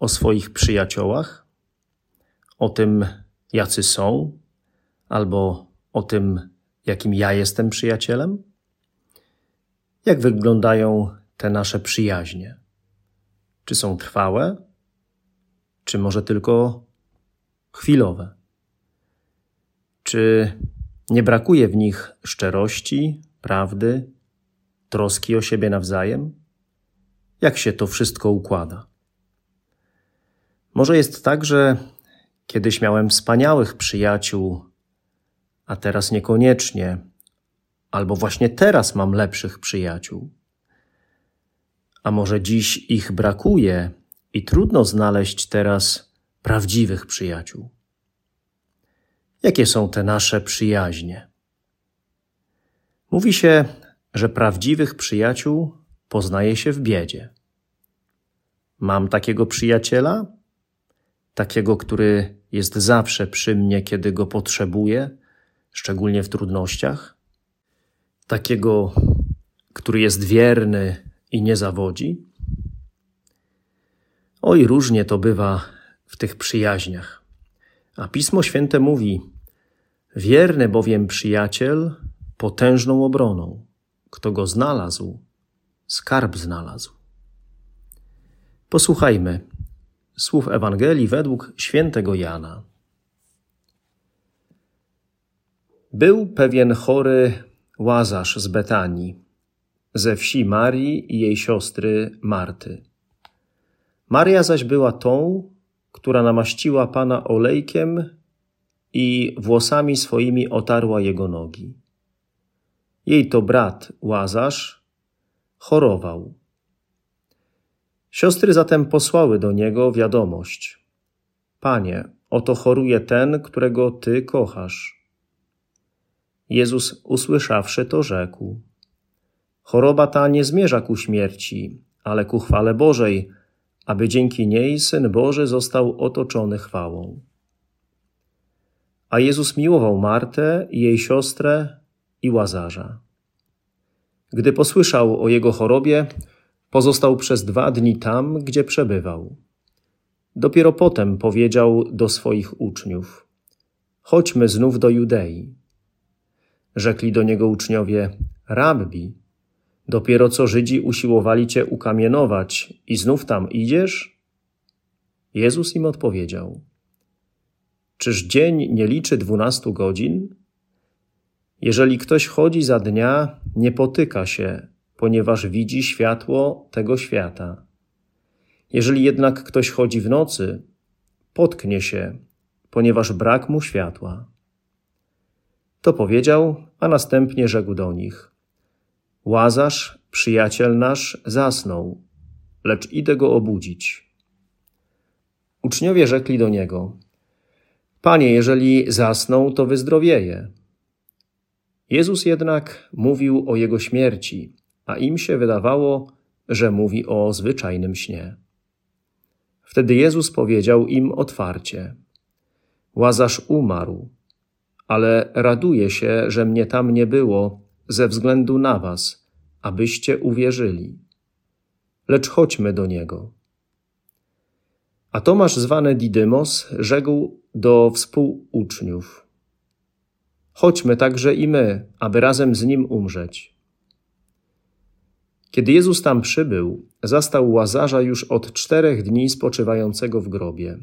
o swoich przyjaciołach? O tym, jacy są? Albo o tym, jakim ja jestem przyjacielem? Jak wyglądają te nasze przyjaźnie? Czy są trwałe? Czy może tylko chwilowe? Czy nie brakuje w nich szczerości, prawdy, troski o siebie nawzajem? Jak się to wszystko układa? Może jest tak, że kiedyś miałem wspaniałych przyjaciół, a teraz niekoniecznie, albo właśnie teraz mam lepszych przyjaciół. A może dziś ich brakuje i trudno znaleźć teraz prawdziwych przyjaciół. Jakie są te nasze przyjaźnie? Mówi się, że prawdziwych przyjaciół poznaje się w biedzie. Mam takiego przyjaciela, takiego, który jest zawsze przy mnie, kiedy go potrzebuję, szczególnie w trudnościach, takiego, który jest wierny i nie zawodzi. Oj, różnie to bywa w tych przyjaźniach. A Pismo Święte mówi: Wierny bowiem przyjaciel potężną obroną. Kto go znalazł, skarb znalazł. Posłuchajmy słów Ewangelii według świętego Jana. Był pewien chory łazarz z Betanii, ze wsi Marii i jej siostry Marty. Maria zaś była tą, która namaściła Pana olejkiem i włosami swoimi otarła jego nogi. Jej to brat Łazarz chorował. Siostry zatem posłały do niego wiadomość: Panie, oto choruje ten, którego ty kochasz. Jezus, usłyszawszy to, rzekł: Choroba ta nie zmierza ku śmierci, ale ku chwale Bożej, aby dzięki niej syn Boży został otoczony chwałą. A Jezus miłował Martę i jej siostrę i łazarza. Gdy posłyszał o jego chorobie, pozostał przez dwa dni tam, gdzie przebywał. Dopiero potem powiedział do swoich uczniów: Chodźmy znów do Judei. Rzekli do niego uczniowie: Rabbi, dopiero co Żydzi usiłowali cię ukamienować i znów tam idziesz? Jezus im odpowiedział: Czyż dzień nie liczy dwunastu godzin? Jeżeli ktoś chodzi za dnia, nie potyka się, ponieważ widzi światło tego świata. Jeżeli jednak ktoś chodzi w nocy, potknie się, ponieważ brak mu światła. To powiedział, a następnie rzekł do nich: Łazarz, przyjaciel nasz, zasnął, lecz idę go obudzić. Uczniowie rzekli do niego: Panie, jeżeli zasnął, to wyzdrowieje. Jezus jednak mówił o jego śmierci, a im się wydawało, że mówi o zwyczajnym śnie. Wtedy Jezus powiedział im otwarcie: Łazarz umarł, ale raduje się, że mnie tam nie było ze względu na was, abyście uwierzyli. Lecz chodźmy do niego. A Tomasz zwany Didymos rzekł do współuczniów: Chodźmy także i my, aby razem z nim umrzeć. Kiedy Jezus tam przybył, zastał łazarza już od czterech dni spoczywającego w grobie.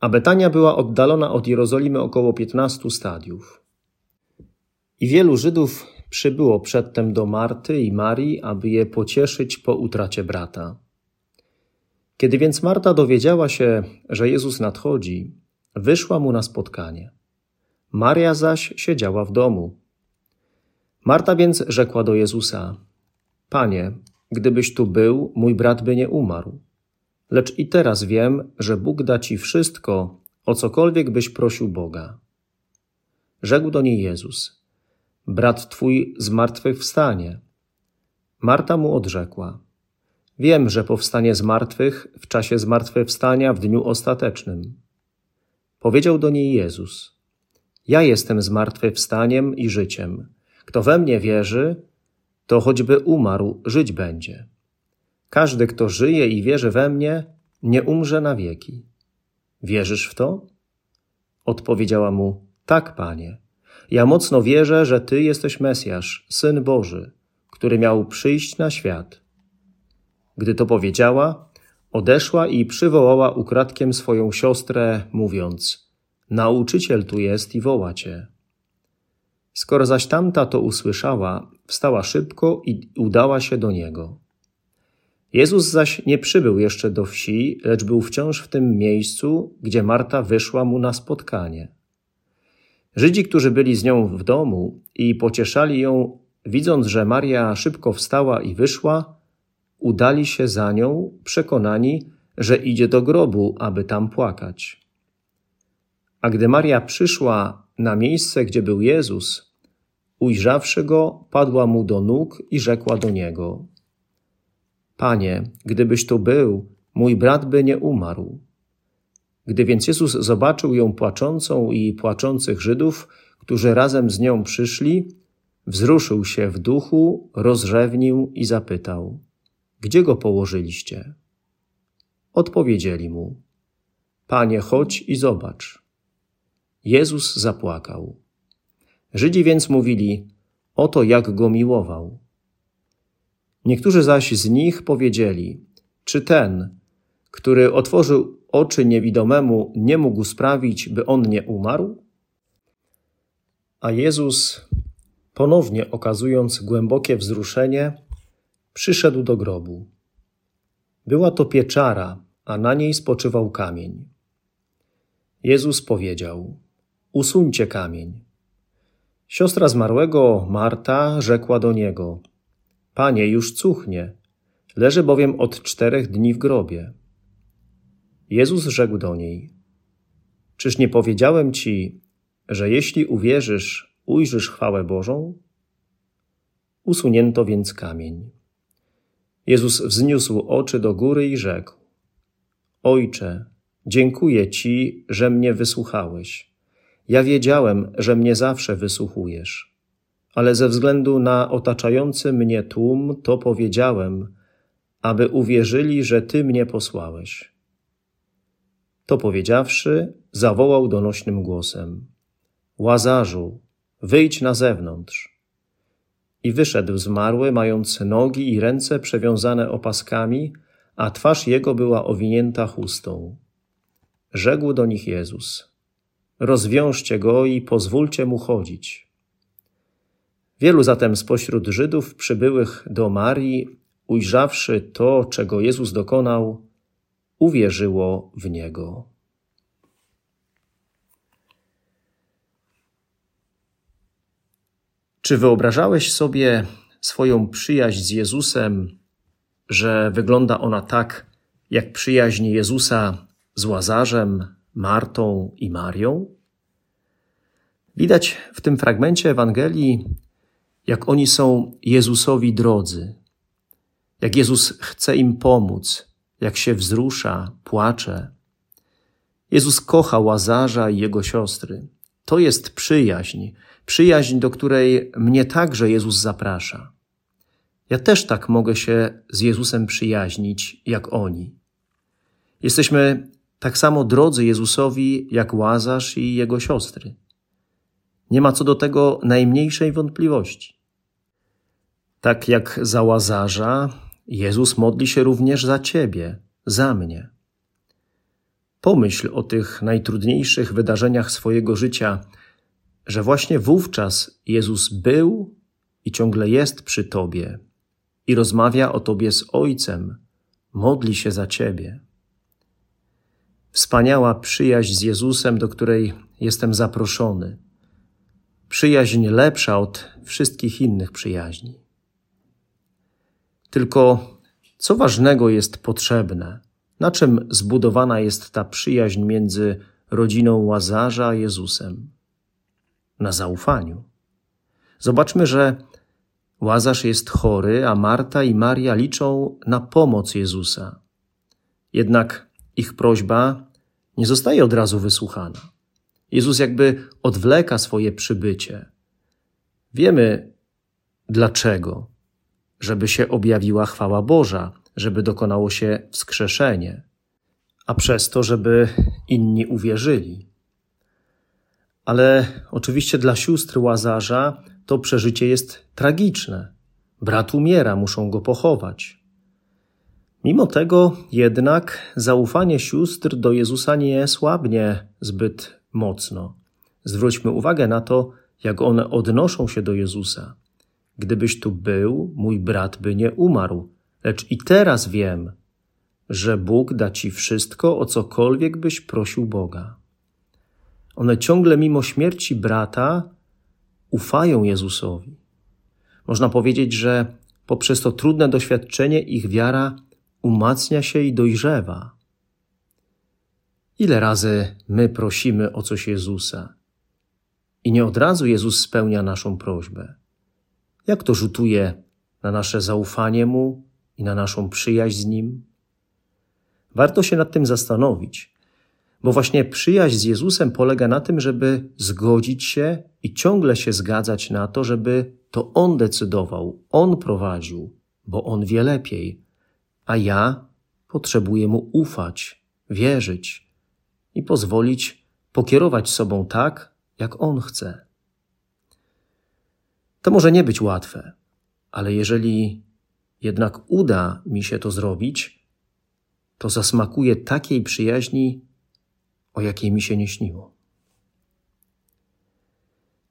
A Betania była oddalona od Jerozolimy około piętnastu stadiów. I wielu Żydów przybyło przedtem do Marty i Marii, aby je pocieszyć po utracie brata. Kiedy więc Marta dowiedziała się, że Jezus nadchodzi, wyszła mu na spotkanie. Maria zaś siedziała w domu. Marta więc rzekła do Jezusa: Panie, gdybyś tu był, mój brat by nie umarł. lecz i teraz wiem, że Bóg da ci wszystko, o cokolwiek byś prosił Boga. Rzekł do niej Jezus: Brat twój z martwych wstanie. Marta mu odrzekła: Wiem, że powstanie z martwych w czasie zmartwychwstania w dniu ostatecznym. Powiedział do niej Jezus: Ja jestem zmartwychwstaniem i życiem. Kto we mnie wierzy, to choćby umarł, żyć będzie. Każdy, kto żyje i wierzy we mnie, nie umrze na wieki. Wierzysz w to? Odpowiedziała mu: Tak, panie. Ja mocno wierzę, że ty jesteś Mesjasz, syn Boży, który miał przyjść na świat. Gdy to powiedziała, odeszła i przywołała ukradkiem swoją siostrę, mówiąc: Nauczyciel tu jest i woła cię. Skoro zaś tamta to usłyszała, wstała szybko i udała się do niego. Jezus zaś nie przybył jeszcze do wsi, lecz był wciąż w tym miejscu, gdzie Marta wyszła mu na spotkanie. Żydzi, którzy byli z nią w domu i pocieszali ją, widząc, że Maria szybko wstała i wyszła, udali się za nią, przekonani, że idzie do grobu, aby tam płakać. A gdy Maria przyszła na miejsce, gdzie był Jezus, ujrzawszy go, padła mu do nóg i rzekła do niego: Panie, gdybyś tu był, mój brat by nie umarł. Gdy więc Jezus zobaczył ją płaczącą i płaczących Żydów, którzy razem z nią przyszli, wzruszył się w duchu, rozrzewnił i zapytał: Gdzie go położyliście? Odpowiedzieli mu: Panie, chodź i zobacz. Jezus zapłakał. Żydzi więc mówili: Oto jak go miłował. Niektórzy zaś z nich powiedzieli: Czy ten, który otworzył oczy niewidomemu, nie mógł sprawić, by on nie umarł? A Jezus, ponownie okazując głębokie wzruszenie, przyszedł do grobu. Była to pieczara, a na niej spoczywał kamień. Jezus powiedział: Usuńcie kamień. Siostra zmarłego, Marta, rzekła do niego: Panie, już cuchnie, leży bowiem od czterech dni w grobie. Jezus rzekł do niej: Czyż nie powiedziałem ci, że jeśli uwierzysz, ujrzysz chwałę Bożą? Usunięto więc kamień. Jezus wzniósł oczy do góry i rzekł: Ojcze, dziękuję Ci, że mnie wysłuchałeś. Ja wiedziałem, że mnie zawsze wysłuchujesz, ale ze względu na otaczający mnie tłum to powiedziałem, aby uwierzyli, że Ty mnie posłałeś. To powiedziawszy, zawołał donośnym głosem: Łazarzu, wyjdź na zewnątrz. I wyszedł zmarły, mając nogi i ręce przewiązane opaskami, a twarz jego była owinięta chustą. Rzekł do nich Jezus: Rozwiążcie go i pozwólcie mu chodzić. Wielu zatem spośród Żydów przybyłych do Marii, ujrzawszy to, czego Jezus dokonał, uwierzyło w niego. Czy wyobrażałeś sobie swoją przyjaźń z Jezusem, że wygląda ona tak, jak przyjaźń Jezusa z Łazarzem, Martą i Marią? Widać w tym fragmencie Ewangelii, jak oni są Jezusowi drodzy, jak Jezus chce im pomóc, jak się wzrusza, płacze. Jezus kocha Łazarza i jego siostry. To jest przyjaźń, przyjaźń, do której mnie także Jezus zaprasza. Ja też tak mogę się z Jezusem przyjaźnić, jak oni. Jesteśmy tak samo drodzy Jezusowi, jak Łazarz i jego siostry. Nie ma co do tego najmniejszej wątpliwości. Tak jak za Łazarza, Jezus modli się również za Ciebie, za mnie. Pomyśl o tych najtrudniejszych wydarzeniach swojego życia, że właśnie wówczas Jezus był i ciągle jest przy Tobie i rozmawia o Tobie z Ojcem, modli się za Ciebie. Wspaniała przyjaźń z Jezusem, do której jestem zaproszony. Przyjaźń lepsza od wszystkich innych przyjaźni. Tylko co ważnego jest potrzebne, Na czym zbudowana jest ta przyjaźń między rodziną Łazarza a Jezusem? Na zaufaniu. Zobaczmy, że Łazarz jest chory, a Marta i Maria liczą na pomoc Jezusa. Jednak ich prośba nie zostaje od razu wysłuchana. Jezus jakby odwleka swoje przybycie. Wiemy dlaczego. Żeby się objawiła chwała Boża, żeby dokonało się wskrzeszenie, a przez to, żeby inni uwierzyli. Ale oczywiście dla sióstr Łazarza to przeżycie jest tragiczne. Brat umiera, muszą go pochować. Mimo tego jednak zaufanie sióstr do Jezusa nie słabnie zbyt mocno. Zwróćmy uwagę na to, jak one odnoszą się do Jezusa. Gdybyś tu był, mój brat by nie umarł, lecz i teraz wiem, że Bóg da ci wszystko, o cokolwiek byś prosił Boga. One ciągle mimo śmierci brata ufają Jezusowi. Można powiedzieć, że poprzez to trudne doświadczenie ich wiara umacnia się i dojrzewa. Ile razy my prosimy o coś Jezusa i nie od razu Jezus spełnia naszą prośbę? Jak to rzutuje na nasze zaufanie Mu i na naszą przyjaźń z Nim? Warto się nad tym zastanowić, bo właśnie przyjaźń z Jezusem polega na tym, żeby zgodzić się i ciągle się zgadzać na to, żeby to On decydował, On prowadził, bo On wie lepiej, a ja potrzebuję Mu ufać, wierzyć i pozwolić pokierować sobą tak, jak On chce. To może nie być łatwe, ale jeżeli jednak uda mi się to zrobić, to zasmakuje takiej przyjaźni, o jakiej mi się nie śniło.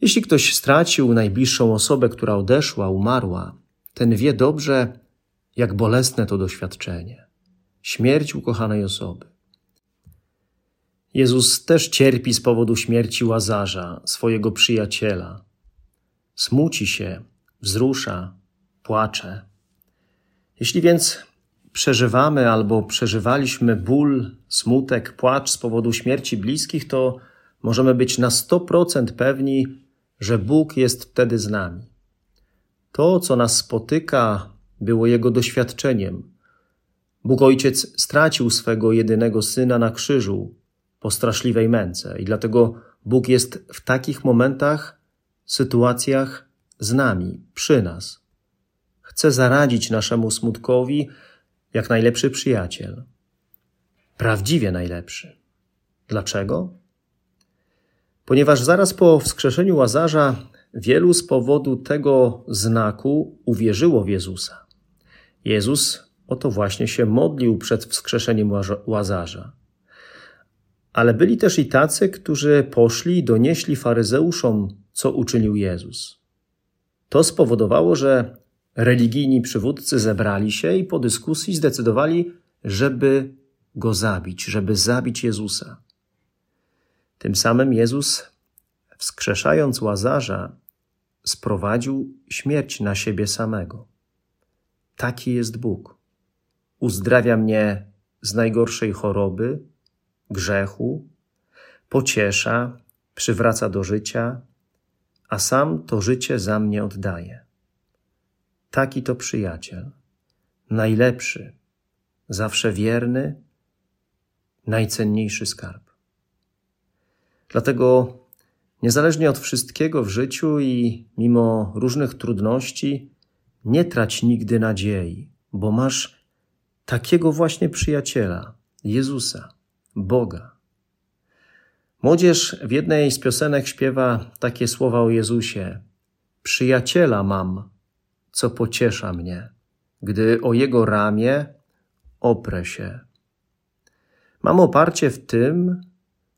Jeśli ktoś stracił najbliższą osobę, która odeszła, umarła, ten wie dobrze, jak bolesne to doświadczenie śmierć ukochanej osoby. Jezus też cierpi z powodu śmierci łazarza, swojego przyjaciela. Smuci się, wzrusza, płacze. Jeśli więc przeżywamy albo przeżywaliśmy ból, smutek, płacz z powodu śmierci bliskich, to możemy być na 100% pewni, że Bóg jest wtedy z nami. To, co nas spotyka, było Jego doświadczeniem. Bóg Ojciec stracił swego jedynego syna na krzyżu po straszliwej męce i dlatego Bóg jest w takich momentach, sytuacjach z nami, przy nas. Chce zaradzić naszemu smutkowi jak najlepszy przyjaciel. Prawdziwie najlepszy. Dlaczego? Ponieważ zaraz po wskrzeszeniu Łazarza wielu z powodu tego znaku uwierzyło w Jezusa. Jezus o to właśnie się modlił przed wskrzeszeniem Łazarza. Ale byli też i tacy, którzy poszli i donieśli faryzeuszom, co uczynił Jezus. To spowodowało, że religijni przywódcy zebrali się i po dyskusji zdecydowali, żeby go zabić, żeby zabić Jezusa. Tym samym Jezus, wskrzeszając łazarza, sprowadził śmierć na siebie samego. Taki jest Bóg. Uzdrawia mnie z najgorszej choroby, grzechu, pociesza, przywraca do życia, a sam to życie za mnie oddaje. Taki to przyjaciel, najlepszy, zawsze wierny, najcenniejszy skarb. Dlatego, niezależnie od wszystkiego w życiu i mimo różnych trudności, nie trać nigdy nadziei, bo masz takiego właśnie przyjaciela, Jezusa, Boga. Młodzież w jednej z piosenek śpiewa takie słowa o Jezusie: Przyjaciela mam, co pociesza mnie, gdy o jego ramię oprę się. Mam oparcie w tym,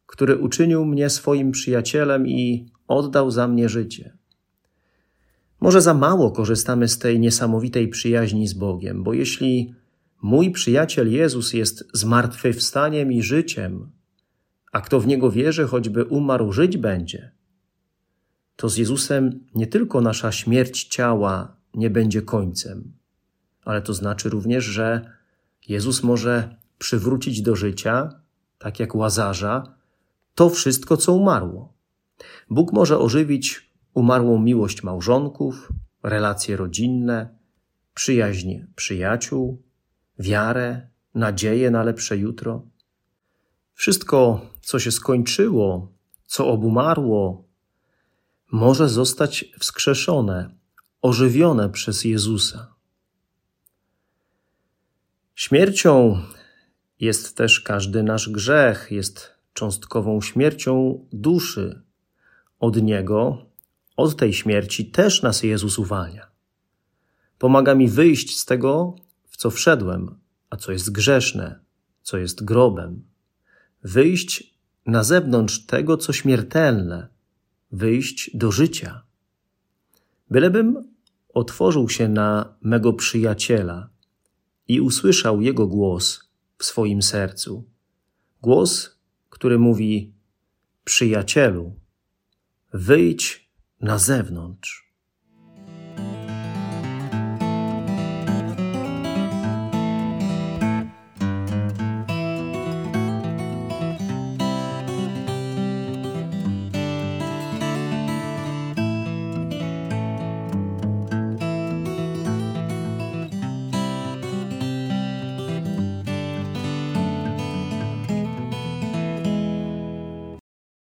który uczynił mnie swoim przyjacielem i oddał za mnie życie. Może za mało korzystamy z tej niesamowitej przyjaźni z Bogiem, bo jeśli mój przyjaciel Jezus jest zmartwychwstaniem i życiem, a kto w niego wierzy, choćby umarł, żyć będzie, to z Jezusem nie tylko nasza śmierć ciała nie będzie końcem, ale to znaczy również, że Jezus może przywrócić do życia, tak jak łazarza, to wszystko, co umarło. Bóg może ożywić umarłą miłość małżonków, relacje rodzinne, przyjaźń przyjaciół, wiarę, nadzieję na lepsze jutro. Wszystko, co się skończyło, co obumarło, może zostać wskrzeszone, ożywione przez Jezusa. Śmiercią jest też każdy nasz grzech, jest cząstkową śmiercią duszy. Od Niego, od tej śmierci też nas Jezus uwalnia. Pomaga mi wyjść z tego, w co wszedłem, a co jest grzeszne, co jest grobem. Wyjść na zewnątrz tego, co śmiertelne, wyjść do życia. Bylebym otworzył się na mego przyjaciela i usłyszał jego głos w swoim sercu. Głos, który mówi: Przyjacielu, wyjdź na zewnątrz.